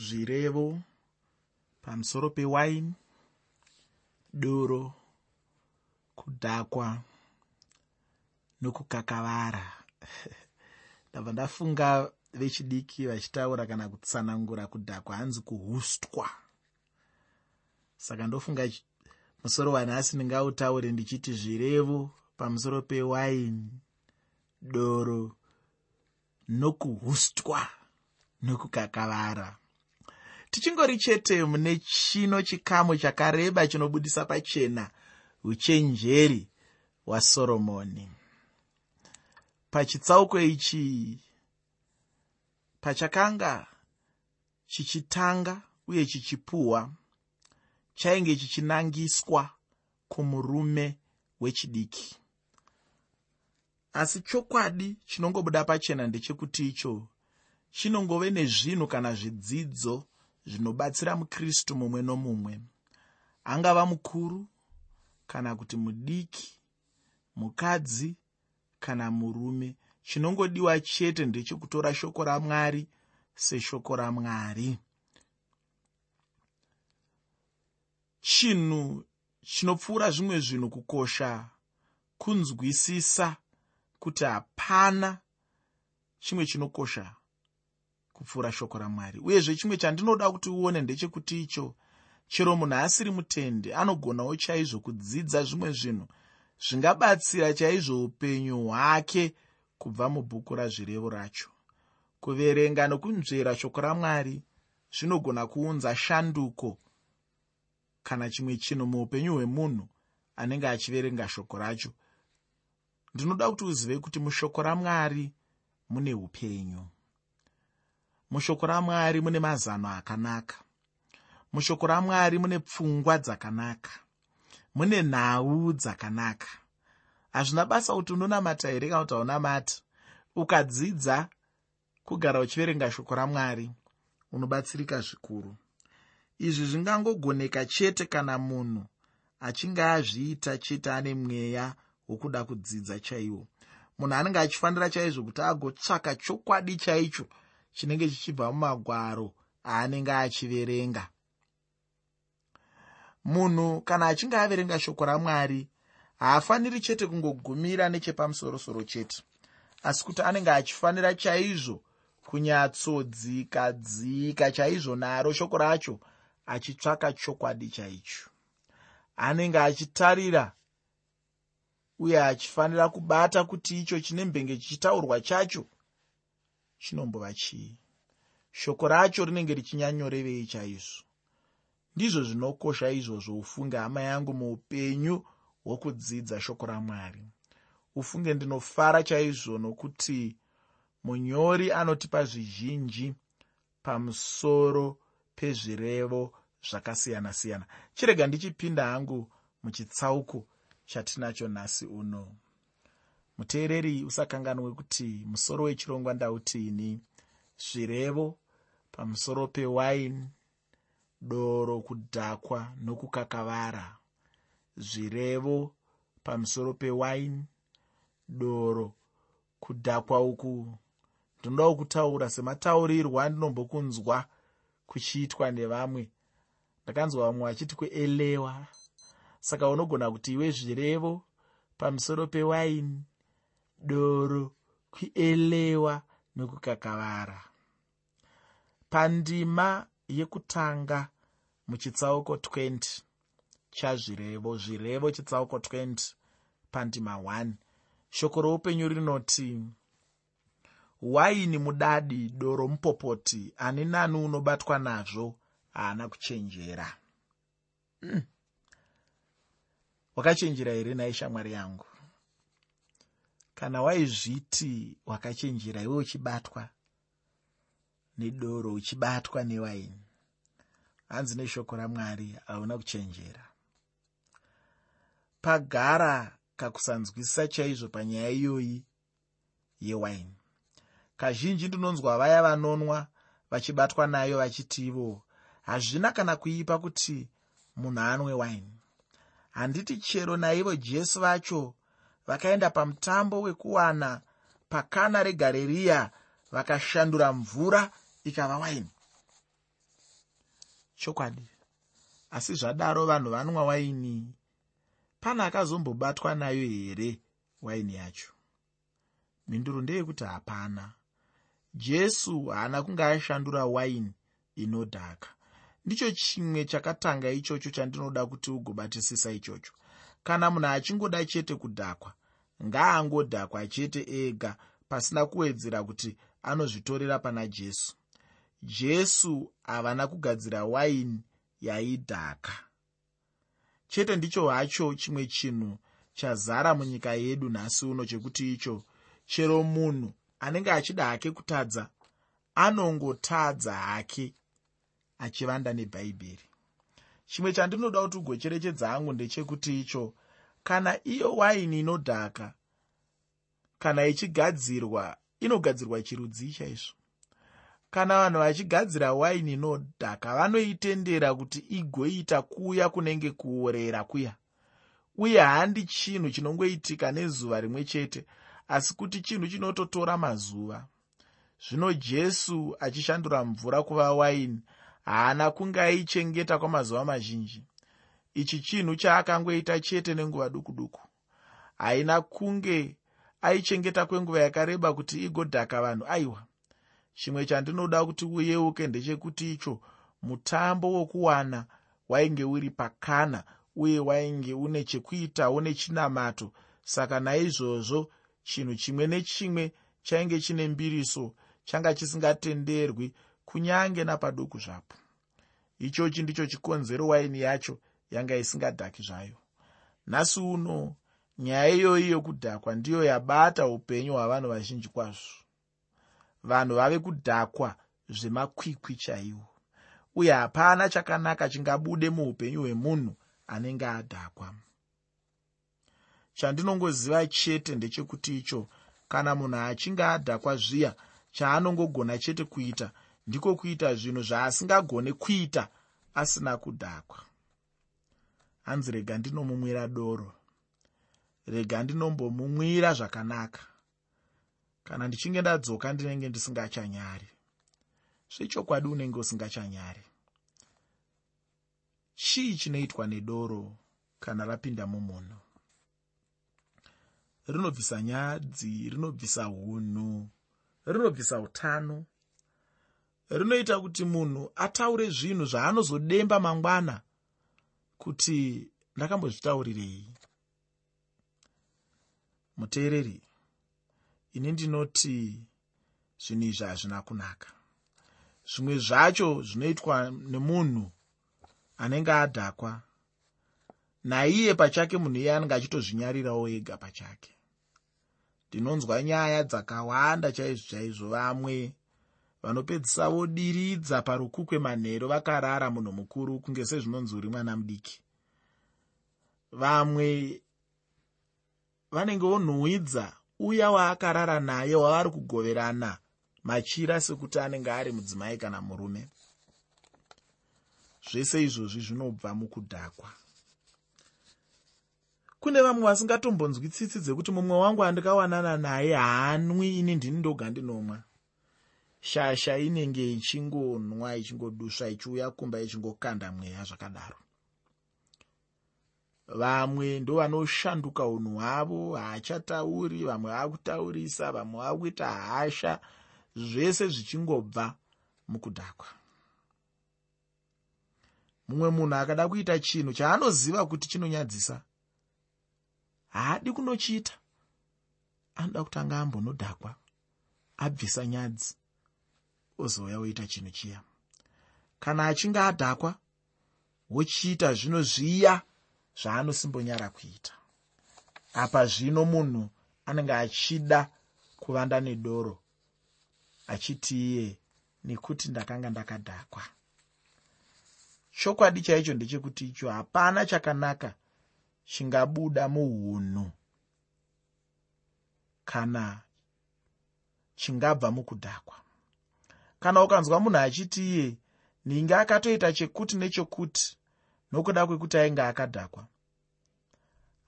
zvirevo pamusoro pewaini doro kudhakwa nokukakavara. Ndabva ndafunga vechidiki vachitaura kana kutsanangura kudhakwa hanzi kuhustwa. Saka ndofunga musoro wanhasi ndingautaure ndichiti zvirevo pamusoro pewaini doro nokuhustwa nokukakavara tichingori chete mune chino chikamu chakareba chinobudisa pachena uchenjeri hwasoromoni. Pachitsauko ichi pachakanga chichitanga uye chichipuhwa chainge chichinangiswa kumurume wechidiki. Asi chokwadi chinongobuda pachena ndechekuti icho chinongove nezvinhu kana zvidzidzo zvinobatsira mukristu mumwe nomumwe. Angava mukuru kana kuti mudiki mukadzi kana murume. Chinongodiwa chete ndechekutora shoko ramwari seshoko ramwari. Chinhu chinopfuura zvimwe zvinhu kukosha kunzwisisa kuti hapana chimwe chinokosha kupfuura shoko ramwari. Uyezve chimwe chandinoda kuti uone ndechekuti icho chero munhu asiri mutende anogonawo chaizvo kudzidza zvimwe zvinhu zvingabatsira chaizvo upenyu hwake kubva mubhuku razvirevo racho. Kuverenga nokunzvera shoko ramwari zvinogona kuunza shanduko kana chimwe chinhu muupenyu hwemunhu anenge achiverenga shoko racho. Ndinoda kuti uzive kuti mushoko ramwari mune upenyu mushoko ramwari mune mazano akanaka. Mushoko ramwari mune pfungwa dzakanaka. Mune nhau dzakanaka. Hazvina basa kuti unonamata here kana kuti haunamati? Ukadzidza kugara uchiverenga shoko ramwari unobatsirika zvikuru. Izvi zvingangogoneka chete kana munhu achinge azviita chete ane mweya wokuda kudzidza chaiwo. Munhu anenge achifanira chaizvo kuti agotsvaka chokwadi chaicho chinenge chichibva mumagwaro aanenge achiverenga. Munhu kana achinge averenga shoko ramwari haafaniri chete kungogumira nechepamusorosoro chete asi kuti anenge achifanira chaizvo kunyatsodzika dzika chaizvo naro shoko racho achitsvaka chokwadi chaicho. Anenge achitarira uye achifanira kubata kuti icho chine mbenge chichitaurwa chacho chinombova chii? Shoko racho rinenge richinyanyorevei chaizvo. Ndizvo zvinokosha izvozvo ufunge hama yangu muupenyu hwokudzidza shoko ramwari. Ufunge ndinofara chaizvo nokuti munyori anotipa zvizhinji pamusoro pezvirevo zvakasiyana-siyana. Chirega ndichipinda hangu muchitsauko chatinacho nhasi uno muteereri usakanganwe kuti musoro wechirongwa ndautiini zvirevo pamusoro pewaini doro kudhakwa nokukakavara zvirevo pamusoro pewaini doro kudhakwa uku. Ndinoda kutaura semataurirwo andinombokunzwa kuchiitwa nevamwe. Ndakanzwa vamwe vachiti kuelewa. Saka unogona kuti iwe zvirevo pamusoro pewaini doro kuelewa nokukakavara pandima yekutanga muchitsauko 20 chazvirevo zvirevo chitsauko 20 pandima 1 shoko roupenyu rinoti waini mudadi doro mupopoti ani nani unobatwa nazvo haana kuchenjera. Mm. wakachenjera here nai shamwari yangu kana waizviti wakachenjera iwe uchibatwa nedoro uchibatwa newaini hanzi neshoko ramwari hauna kuchenjera. Pagara kakusanzwisisa chaizvo panyaya iyoyi yewaini. Kazhinji ndinonzwa vaya vanonwa vachibatwa nayo vachiti ivo hazvina kana kuipa kuti munhu anwe waini. Handiti chero naivo jesu vacho vakaenda pamutambo wekuwana pakana regareriya vakashandura mvura ikava waini. Chokwadi asi zvadaro vanhu vanwa waini. Pana akazombobatwa nayo here waini yacho? Mhinduro ndeyekuti hapana. Jesu haana kunge ashandura waini inodhaka. Ndicho chimwe chakatanga ichocho chandinoda kuti ugobatisisa ichocho kana munhu achingoda chete kudhakwa ngaangodhakwa chete ega pasina kuwedzera kuti anozvitorera pana jesu. Jesu havana kugadzira waini yaidhaka. Chete ndicho hacho chimwe chinhu chazara munyika yedu nhasi uno chekuti icho chero munhu anenge achida hake kutadza anongotadza hake achivanda nebhaibheri chimwe chandinoda kuti ugocherechedza hangu ndechekuti icho. Kana iyo waini inodhaka kana ichigadzirwa inogadzirwa chirudzi chaizvo. Kana vanhu vachigadzira waini inodhaka vanoitendera kuti igoita kuya kunenge kuorera kuya. Uye handi chinhu chinongoitika nezuva rimwe chete asi kuti chinhu chinototora mazuva. Zvino jesu achishandura mvura kuva waini haana kunge aichengeta kwamazuva mazhinji. Ichi chinhu chaakangoita chete nenguva duku duku haina kunge aichengeta kwenguva yakareba kuti igodhaka vanhu aiwa. Chimwe chandinoda kuti uyeuke ndechekuti icho mutambo wokuwana wainge uri pakana uye wainge une chekuitawo nechinamato saka naizvozvo chinhu chimwe nechimwe chainge chine mbiriso changa chisingatenderwi kunyange napaduku zvapo. Ichochi ndicho chikonzero waini yacho yanga isingadhaki zvayo. Nhasi uno nyaya iyoyi yokudhakwa ndiyo yabata upenyu hwavanhu vazhinji kwazvo. Vanhu vave kudhakwa zvemakwikwi chaiwo uye hapana chakanaka chingabude muupenyu hwemunhu anenge adhakwa. Chandinongoziva chete ndechekuti icho kana munhu achinge adhakwa zviya chaanongogona chete kuita ndiko kuita zvinhu zvaasingagone kuita asina kudhakwa. Hanzi rega ndinomumwira doro. Rega ndinombomumwira zvakanaka. Kana ndichinge ndadzoka ndinenge ndisingachanyari. Zvechokwadi unenge usingachanyari. Chii chinoitwa nedoro kana rapinda mumunhu rinobvisa nyadzi rinobvisa unhu rinobvisa utano rinoita kuti munhu ataure zvinhu zvaanozodemba mangwana kuti ndakambozvitaurirei. Muteereri ini ndinoti zvinhu izvi hazvina kunaka. Zvimwe zvacho zvinoitwa nemunhu anenge adhakwa naiye pachake munhu iye anenge achitozvinyarirawo ega pachake. Ndinonzwa nyaya dzakawanda chaizvo chaizvo vamwe vanopedzisa vodiridza parukukwe manhero vakarara munhu mukuru kunge sezvinonzi uri mwana mudiki. Vamwe vanenge vonhuhwidza uya waakarara naye wavari kugoverana machira sekuti anenge ari mudzimai kana murume. Zvese izvozvi zvinobva mukudhakwa. Kune vamwe vasingatombonzwi tsitsi dzekuti mumwe wangu andikawanana naye haanwi ini ndini ndoga ndinomwa shasha inenge ichingonwa ichingodusva ichiuya kumba ichingokanda mweya zvakadaro. Vamwe ndo vanoshanduka unhu hwavo haachatauri vamwe vaakutaurisa vamwe vakuita hasha zvese zvichingobva mukudhakwa. Mumwe munhu akada kuita chinhu chaanoziva kuti chinonyadzisa haadi kunochiita. Anoda kutanga ambonodhakwa abvisa nyadzi ozouya oita chinhu chiya. Kana achinge adhakwa wochiita zvino zviya zvaanosimbonyara kuita. Apa zvino munhu anenge achida kuvanda nedoro achiti iye nekuti ndakanga ndakadhakwa. Chokwadi chaicho ndechekuti icho hapana chakanaka chingabuda muunhu kana chingabva mukudhakwa kana ukanzwa munhu achiti iye ninge akatoita chekuti nechokuti nokuda kwekuti ainge akadhakwa.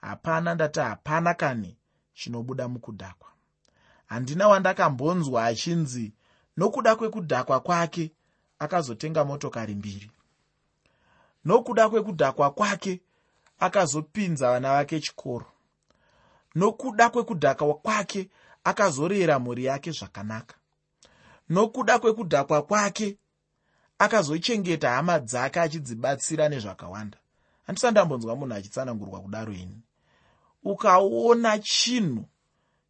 Hapana ndati hapana kani chinobuda mukudhakwa. Handina wandakambonzwa achinzi nokuda kwekudhakwa kwake akazotenga motokari mbiri. Nokuda kwekudhakwa kwake akazopinza vana vake chikoro. Nokuda kwekudhakwa kwake akazorera mhuri yake zvakanaka nokuda kwekudhakwa kwake akazochengeta hama dzake achidzibatsira nezvakawanda. Handisa ndambonzwa munhu achitsanangurwa kudaro ini. Ukaona chinhu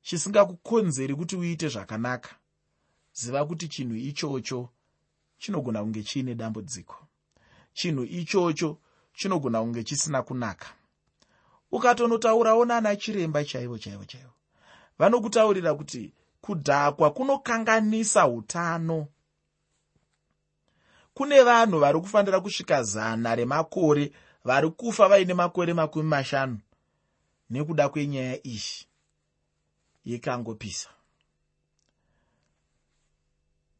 chisingakukonzeri kuti uite zvakanaka ziva kuti chinhu ichocho chinogona kunge chiine dambudziko. Chinhu ichocho chinogona kunge chisina kunaka. Ukatonotaurawo nana chiremba chaivo chaivo chaivo. Vanokutaurira kuti kudhakwa kunokanganisa utano kune vanhu vari kufanira kusvika zana remakore vari kufa vaine makore makumi mashanu nekuda kwenyaya iyi yekangopisa.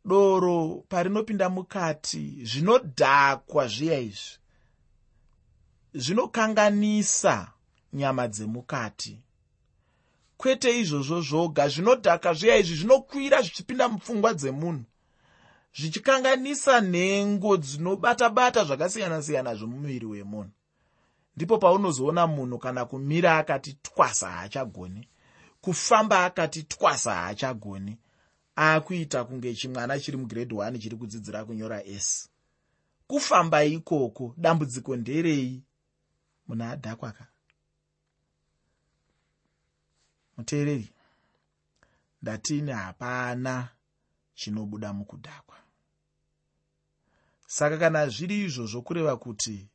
Doro parinopinda mukati zvinodhakwa zviya izvi. Zvinokanganisa nyama dzemukati kwete izvozvo zvoga. Zvinodhaka zviya izvi zvinokwira zvichipinda mupfungwa dzemunhu. Zvichikanganisa nhengo dzinobata-bata zvakasiyana-siyana zvomumuviri wemunhu. Ndipo paunozoona munhu kana kumira akati twasa haachagoni kufamba akati twasa haachagoni akuita kunge chimwana chiri mugrade 1 chiri kudzidzira kunyora s. Kufamba ikoko dambudziko nderei? Munhu adhakwaka muteereri ndatini hapana chinobuda mukudhakwa. Saka kana zviri izvo zvokureva kuti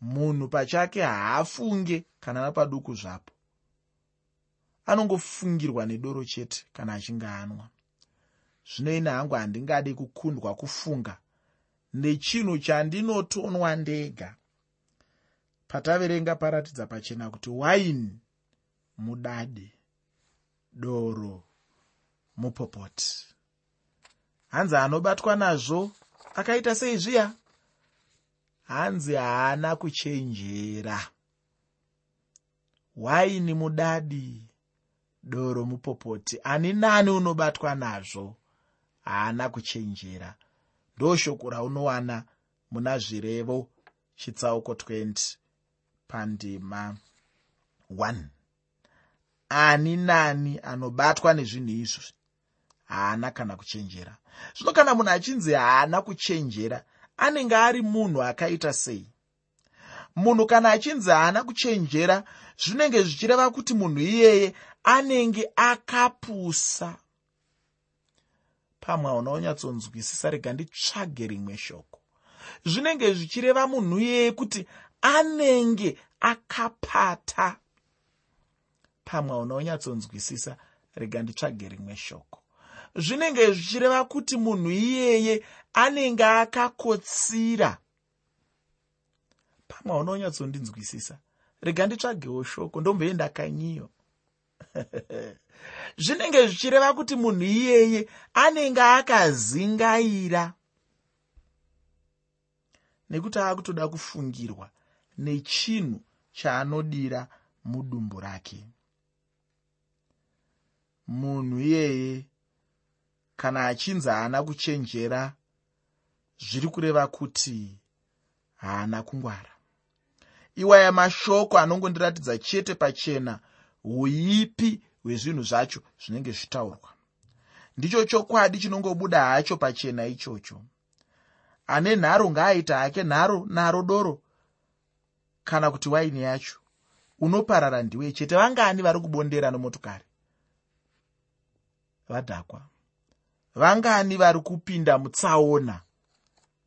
munhu pachake haafunge kana napaduku zvapo anongofungirwa nedoro chete kana achinge anwa. Zvino ine hangu handingadi kukundwa kufunga. Nechinhu chandinotonwa ndega. Pataverenga paratidza pachena kuti waini mudade doro mupopoti. Hanzi anobatwa nazvo akaita sei zviya hanzi haana kuchenjera. Waini mudadi doro mupopoti. Ani nani unobatwa nazvo haana kuchenjera. Ndo shoko raunowana muna zvirevo chitsauko 20 pandima 1 ani nani anobatwa nezvinhu izvi? Haana kana kuchenjera. Zvino kana munhu achinzi haana kuchenjera anenge ari munhu akaita sei? Munhu kana achinzi haana kuchenjera zvinenge zvichireva kuti munhu iyeye anenge akapusa. Pamwe hauna unyatsonzwisisa rega nditsvage rimwe shoko. Zvinenge zvichireva munhu iyeye kuti anenge akapata pamwe hauna unyatsonzwisisa rega nditsvage rimwe shoko. Zvinenge zvichireva kuti munhu iyeye anenge akakotsira. Pamwe hauna unyatsondinzwisisa rega nditsvagewo shoko ndombeye ndakanyiyo. Zvinenge zvichireva kuti munhu iyeye anenge akazingaira. Nekuti akutoda kufungirwa nechinhu chaanodira mudumbu rake munhu iyeye kana achinzi haana kuchenjera zviri kureva kuti haana kungwara. Iwaya mashoko anongondiratidza chete pachena uipi hwezvinhu zvacho zvinenge zvitaurwa. Ndicho chokwadi chinongobuda hacho pachena ichocho. Ane nharo ngaaita hake nharo naro doro kana kuti waini yacho. Unoparara ndiwe chete. Vangani vari kubondera nemotokari vadhakwa. Vangani vari kupinda mutsaona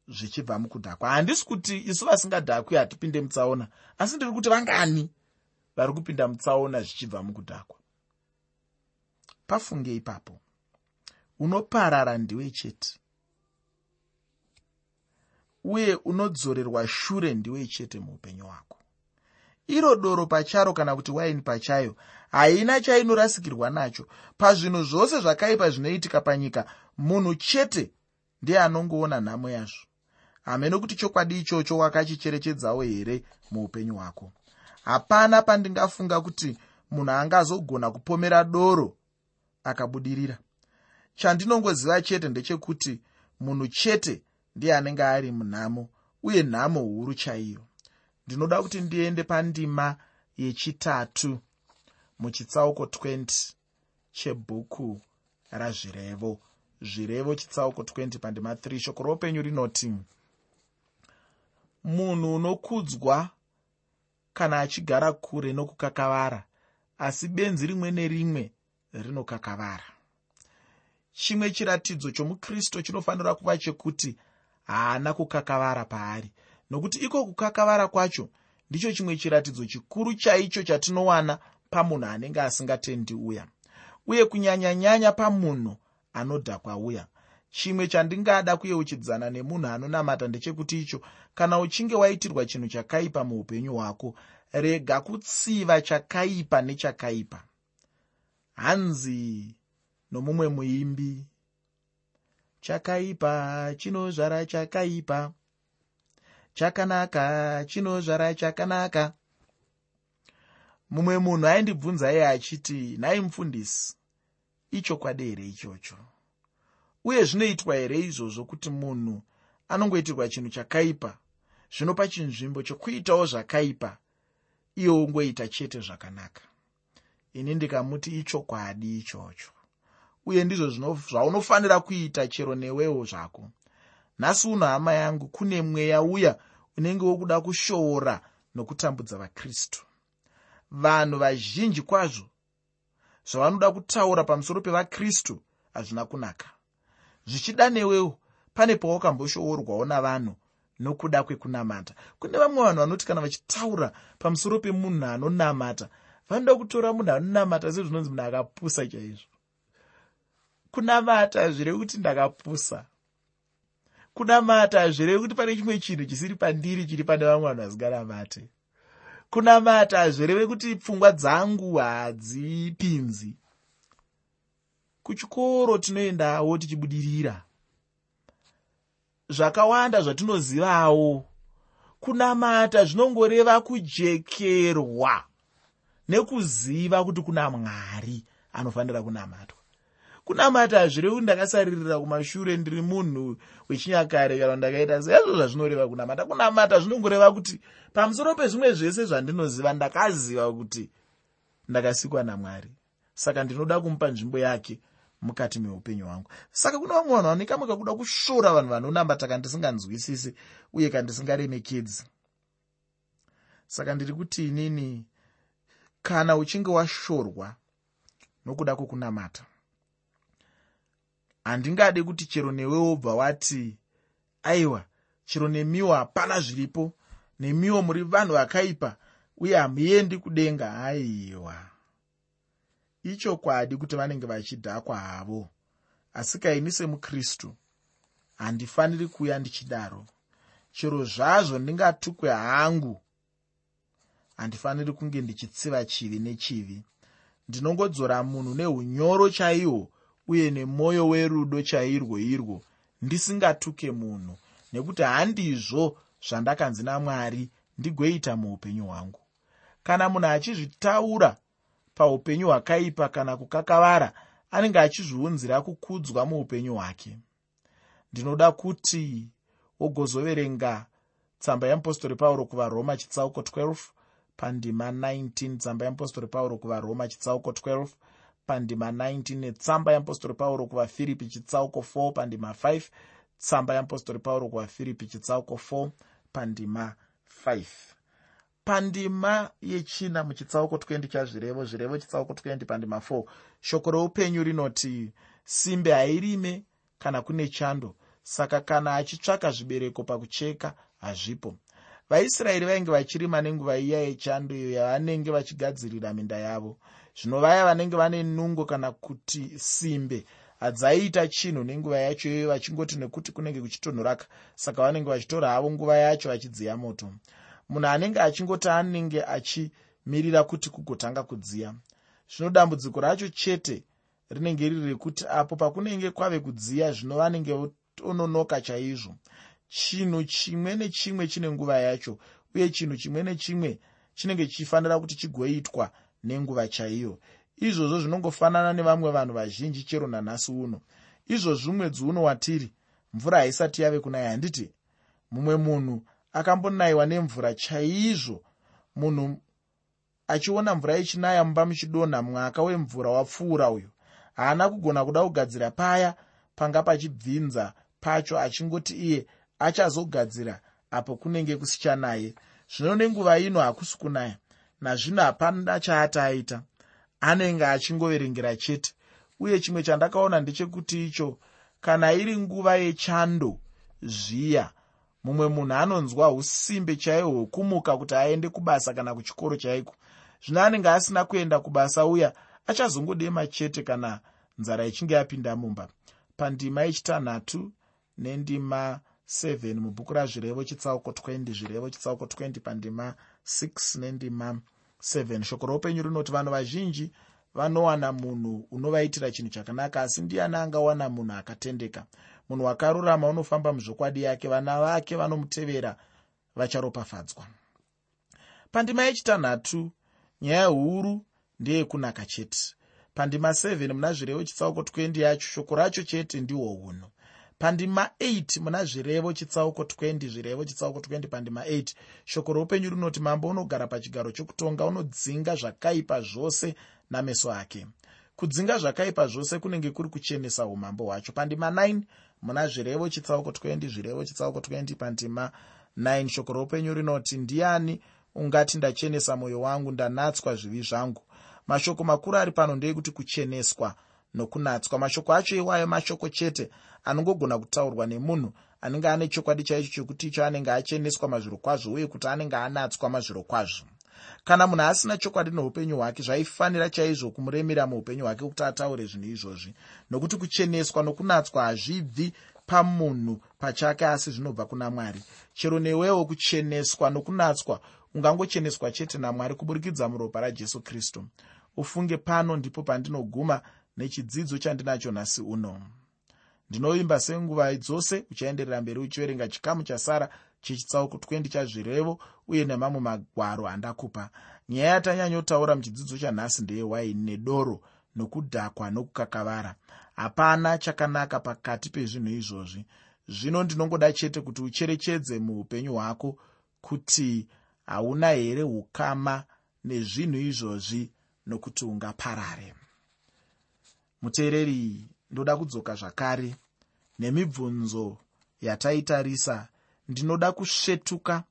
zvichibva mukudhakwa. Handisi kuti isu vasingadhakwi hatipinde mutsaona asi ndiri kuti vangani vari kupinda mutsaona zvichibva mukudhakwa. Pafunge ipapo unoparara ndiwe chete uye unodzorerwa shure ndiwe chete muupenyu hwako iro doro pacharo kana kuti waini pachayo haina chainorasikirwa nacho. Pazvinhu zvose zvakaipa zvinoitika panyika munhu chete ndiye anongoona nhamo yazvo. Hamene kuti chokwadi ichocho wakachicherechedzawo here muupenyu hwako? Hapana pandingafunga kuti munhu angazogona kupomera doro akabudirira. Chandinongoziva chete ndechekuti munhu chete ndiye anenge ari munhamo uye nhamo huru chaiyo ndinoda kuti ndiende pandima yechitatu muchitsauko 20 chebhuku razvirevo. Zvirevo chitsauko 20 pandima 3 shoko roupenyu rinoti munhu unokudzwa kana achigara kure nokukakavara asi benzi rimwe nerimwe rinokakavara. Chimwe chiratidzo chomukristu chinofanira kuva chekuti haana kukakavara paari nokuti iko kukakavara kwacho ndicho chimwe chiratidzo chikuru chaicho chatinowana pamunhu anenge asingatendi uya. Uye kunyanyanyanya pamunhu anodhakwa uya. Chimwe chandingada kuyeuchidzana nemunhu anonamata ndechekuti icho kana uchinge waitirwa chinhu chakaipa muupenyu hwako rega kutsiva chakaipa nechakaipa. Hanzi nomumwe muimbi. Chakaipa chinozvara chakaipa chakanaka chinozvara chakanaka. Mumwe munhu aindibvunza iye achiti nhai mufundisi ichokwadi here ichocho? Uye zvinoitwa here izvozvo kuti munhu anongoitirwa chinhu chakaipa? Zvinopa chinzvimbo chokuitawo zvakaipa iye ungoita chete zvakanaka. Ini ndikamuti ichokwadi ichocho. Uye ndizvo zvaunofanira kuita chero newewo zvako nhasi uno hama yangu kune mweya uya unenge wokuda kushoora nokutambudza vakristu. Vanhu vazhinji kwazvo zvavanoda kutaura pamusoro pevakristu hazvina kunaka. Zvichida newewo pane pawakamboshoorwawo navanhu nokuda kwekunamata. Kune vamwe vanhu vanoti kana vachitaura pamusoro pemunhu anonamata vanoda kutora munhu anonamata sezvinonzi munhu akapusa chaizvo. Kunamata hazvirevi kuti ndakapusa kunamata hazvirevi kuti pane chimwe chinhu chisiri pandiri chiri pane vamwe vanhu vasinganamate kunamata hazvireve kuti pfungwa dzangu hadzipinzi. Kuchikoro tinoendawo tichibudirira. Zvakawanda zvatinozivawo. Kunamata zvinongoreva kujekerwa nekuziva kuti kuna mwari anofanira kunamatwa kunamata hazvirevi ndakasaririra kumashure ndiri munhu wechinyakare kana ndakaita seizvo zvazvinoreva kunamata kunamata zvinongoreva kuti pamusoro pezvimwe zvese zvandinoziva ndakaziva kuti ndakasikwa namwari. Saka ndinoda kumupa nzvimbo yake mukati meupenyu hwangu. Saka kuna vamwe vanhu vanenge kamwe kakuda kushora vanhu vanonamata kandisinganzwisisi uye kandisingaremekedzi saka ndiri kuti inini kana uchinge washorwa nokuda kwokunamata handingade kuti chero newe wobva wati aiwa chero nemiwo hapana zviripo. Nemiwo muri vanhu vakaipa uye hamuendi kudenga. Aiwa. Ichokwadi kuti vanenge vachidhakwa havo. Asi kaini semukristu? Handifaniri kuuya ndichidaro. Chero zvazvo ndingatukwe hangu. Handifaniri kunge ndichitsiva chivi nechivi. Ndinongodzora munhu neunyoro chaihwo uye nemwoyo werudo chairwo irwo. Ndisingatuke munhu nekuti handizvo zvandakanzi namwari ndigoita muupenyu hwangu. Kana munhu achizvitaura paupenyu hwakaipa kana kukakavara anenge achizviunzira kukudzwa muupenyu hwake. Ndinoda kuti wogozoverenga tsamba yeapostori pauro kuvaroma chitsauko 12 pandima 19 tsamba yeapostori pauro kuvaroma chitsauko 12 pandima 19 netsamba yeapostori pauro kuvafiripi chitsauko 4 pandima 5 tsamba yeapostori pauro kuvafiripi chitsauko 4 pandima 5 pandima yechina muchitsauko 20 chazvirevo zvirevo chitsauko 20 pandima 4 shoko reupenyu rinoti simbe hairime kana kune chando saka kana achitsvaka zvibereko pakucheka hazvipo. Vaisraeri vainge vachirima nenguva iya yechando iyo yavanenge vachigadzirira minda yavo zvino vaya vanenge vane nungo kana kuti simbe hadzaiita chinhu nenguva yacho iyoyo vachingoti nekuti kunenge kuchitonhoraka. Saka vanenge vachitora havo nguva yacho vachidziya moto. Munhu anenge achingoti anenge achimirira kuti kugotanga kudziya. Zvino dambudziko racho chete rinenge riri rekuti apo pakunenge kwave kudziya zvino vanenge ononoka chaizvo. Chinhu chimwe nechimwe chine nguva yacho uye chinhu chimwe nechimwe chinenge chichifanira kuti chigoitwa nenguva chaiyo. Izvozvo zvinongofanana nevamwe vanhu vazhinji chero nanhasi uno. Izvozvi mwedzi uno watiri mvura haisati yave kunaya handiti? Mumwe munhu akambonayiwa nemvura chaizvo. Munhu achiona mvura ichinaya mumba muchidonha mwaka wemvura wapfuura uyu. Haana kugona kuda kugadzira paya panga pachibvinza pacho achingoti iye achazogadzira apo kunenge kusichanaye. Zvino nenguva ino hakusi kunaya nazvino hapana chaati aita. Anenge achingoverengera chete uye chimwe chandakaona ndechekuti icho kana iri nguva yechando zviya. Mumwe munhu anonzwa usimbe chaihwo hwekumuka kuti aende kubasa kana kuchikoro chaiko. Zvino anenge asina kuenda kubasa uya achazongodema chete kana nzara ichinge yapinda mumba. Pandima yechitanhatu nendima 7 mubhuku razvirevo chitsauko 20 zvirevo chitsauko 20 pandima 6 nendima 7 shoko roupenyu rinoti vanhu vazhinji vanowana munhu unovaitira chinhu chakanaka asi ndiani angawana munhu akatendeka? Munhu wakarurama unofamba muzvokwadi yake vana vake vanomutevera vacharopafadzwa. Pandima yechitanhatu nyaya huru ndeyekunaka chete. Pandima 7 muna zvirevo chitsauko 20 yacho shoko racho chete ndihwo unhu pandima 8 muna zvirevo chitsauko 20 zvirevo chitsauko 20 pandima 8 shoko roupenyu rinoti mambo unogara pachigaro chokutonga unodzinga zvakaipa zvose nameso ake. Kudzinga zvakaipa zvose kunenge kuri kuchenesa umambo hwacho. Pandima 9 muna zvirevo chitsauko 20 zvirevo chitsauko 20 pandima 9 shoko roupenyu rinoti ndiani ungati ndachenesa mwoyo wangu ndanatswa zvivi zvangu? Mashoko makuru ari pano ndeekuti kucheneswa nokunatswa. Mashoko acho iwayo mashoko chete anongogona kutaurwa nemunhu anenge ane chokwadi chaicho chokuti icho anenge acheneswa mazviro kwazvo uye kuti anenge anatswa mazviro kwazvo. Kana munhu asina chokwadi noupenyu hwake zvaifanira chaizvo kumuremera muupenyu hwake kuti ataure zvinhu izvozvi. Nokuti kucheneswa nokunatswa hazvibvi pamunhu pachake asi zvinobva kuna mwari. Chero newewo kucheneswa nokunatswa ungangocheneswa chete namwari kuburikidza muropa rajesu kristu. Ufunge pano ndipo pandinoguma nechidzidzo chandinacho nhasi uno ndinovimba senguva dzose uchaenderera mberi uchiverenga chikamu chasara chechitsauko 20 chazvirevo uye nemamwe magwaro andakupa. Nyaya yatanyanyotaura muchidzidzo chanhasi ndeyewaini nedoro nokudhakwa nokukakavara. Hapana chakanaka pakati pezvinhu izvozvi. Zvino ndinongoda chete kuti ucherechedze muupenyu hwako kuti hauna here ukama nezvinhu izvozvi nokuti ungaparare. Muteereri ndoda kudzoka zvakare nemibvunzo yataitarisa. Ndinoda kusvetuka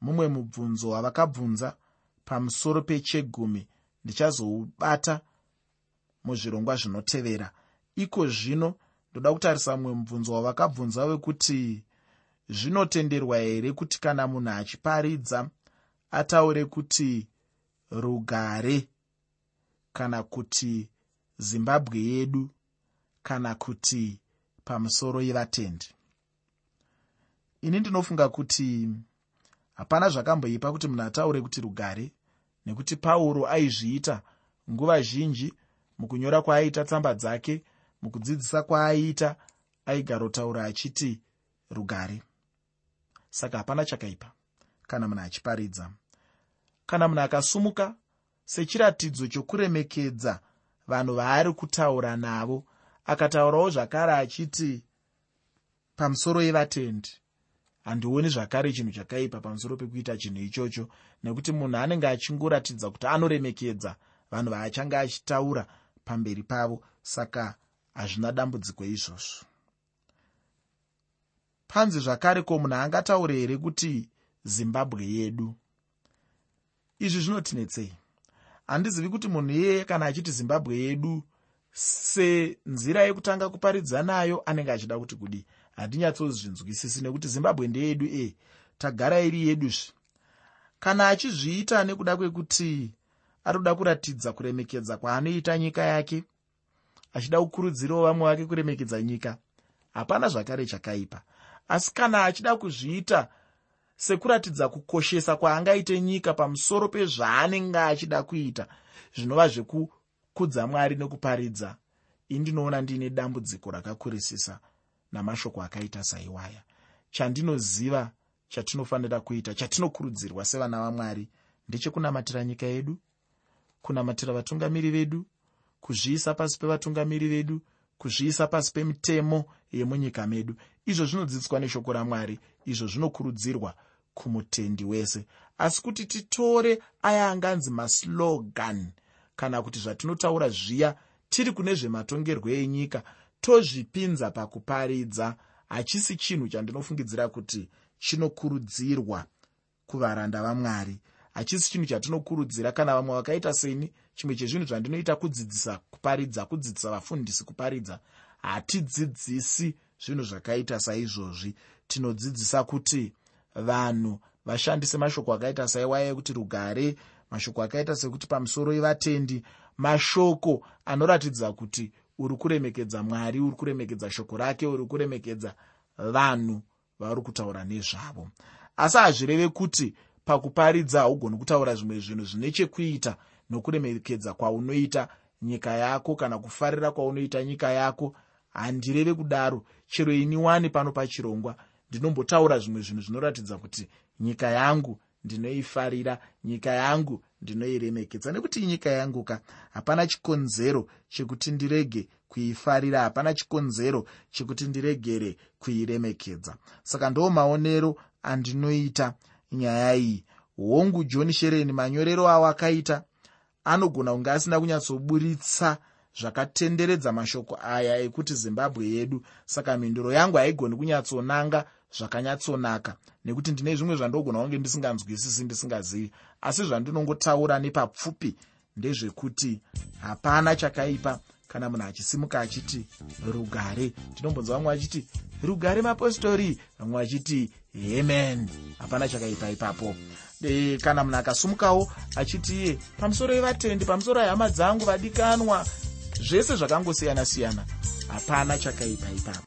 mumwe mubvunzo wavakabvunza pamusoro pechegumi. Ndichazoubata muzvirongwa zvinotevera. Iko zvino ndoda kutarisa mumwe mubvunzo wavakabvunza wekuti zvinotenderwa here kuti kana munhu achiparidza ataure kuti rugare? Kana kuti zimbabwe yedu? Kana kuti pamusoro yevatendi. Ini ndinofunga kuti hapana zvakamboipa kuti munhu ataure kuti rugare nekuti pauro aizviita nguva zhinji mukunyora kwaaiita tsamba dzake mukudzidzisa kwaaiita aigarotaura achiti rugare. Saka hapana chakaipa kana munhu achiparidza. Kana munhu akasumuka sechiratidzo chokuremekedza vanhu vaari kutaura navo akataurawo zvakare achiti pamusoro yevatendi handioni zvakare chinhu chakaipa pamusoro pekuita chinhu ichocho nekuti munhu anenge achingoratidza kuti anoremekedza vanhu vaachange achitaura pamberi pavo saka hazvina dambudziko izvozvo. Panzi zvakare ko munhu angataure here kuti zimbabwe yedu? Izvi zvinotinetsei? Handizivi kuti munhu iyeye kana achiti zimbabwe yedu senzira yekutanga kuparidza nayo anenge achida kuti kudi handinyatsozvinzwisisi nekuti zimbabwe ndeyedu e. Tagara iri yeduzve kana achizviita nekuda kwekuti arikuda kuratidza kuremekedza kwaanoita nyika yake achida kukurudzirawo vamwe vake kuremekedza nyika hapana zvakare chakaipa. Asi kana achida kuzviita sekuratidza kukoshesa kwaangaite nyika pamusoro pezvaanenge achida kuita zvinova zvekukudza mwari nekuparidza indinoona ndiine dambudziko rakakurisisa namashoko akaita saiwaya. Chandinoziva chatinofanira kuita chatinokurudzirwa sevana vamwari ndechekunamatira nyika yedu kunamatira vatungamiri vedu kuzviisa pasi pevatungamiri vedu kuzviisa pasi pemitemo yemunyika medu. Izvo zvinodzidziswa neshoko ramwari izvo zvinokurudzirwa kumutendi wese. Asi kuti titore aya anganzi maslogan kana kuti zvatinotaura zviya tiri kune zvematongerwo enyika tozvipinza pakuparidza. Hachisi chinhu chandinofungidzira kuti chinokurudzirwa kuvaranda vamwari. Hachisi chinhu chatinokurudzira kana vamwe vakaita seni chimwe chezvinhu zvandinoita kudzidzisa kuparidza kudzidzisa vafundisi kuparidza. Hatidzidzisi zvinhu zvakaita saizvozvi. Tinodzidzisa kuti vanhu vashandise mashoko akaita saiwaya ekuti rugare mashoko akaita sekuti pamusoro evatendi mashoko anoratidza kuti uri kuremekedza mwari uri kuremekedza shoko rake uri kuremekedza vanhu vauri kutaura nezvavo. Asi hazvireve kuti pakuparidza haugoni kutaura zvimwe zvinhu zvine chekuita nokuremekedza kwaunoita nyika yako kana kufarira kwaunoita nyika yako handireve kudaro. Chero ini wani pano pachirongwa ndinombotaura zvimwe zvinhu zvinoratidza kuti nyika yangu ndinoifarira nyika yangu ndinoiremekedza nekuti nyika yangu ka hapana chikonzero chekuti ndirege kuifarira hapana chikonzero chekuti ndiregere kuiremekedza saka ndo maonero andinoita nyaya iyi. Hongu john shereni manyorero avo akaita anogona kunge asina kunyatsoburitsa zvakatenderedza mashoko aya ekuti zimbabwe yedu. Saka mhinduro yangu haigoni kunyatsonanga zvakanyatsonaka. Nekuti ndine zvimwe zvandogona kunge ndisinganzwisisi ndisingazivi asi zvandinongotaura nepapfupi ndezvekuti hapana chakaipa kana munhu achisimuka achiti rugare. Ndinombonza vamwe vachiti rugare mapostori vamwe vachiti hemen hapana chakaipa ipapo. E, kana munhu akasumukawo achiti iye pamusoro evatendi pamusoro ehama dzangu vadikanwa zvese zvakangosiyana siyana hapana chakaipa ipapo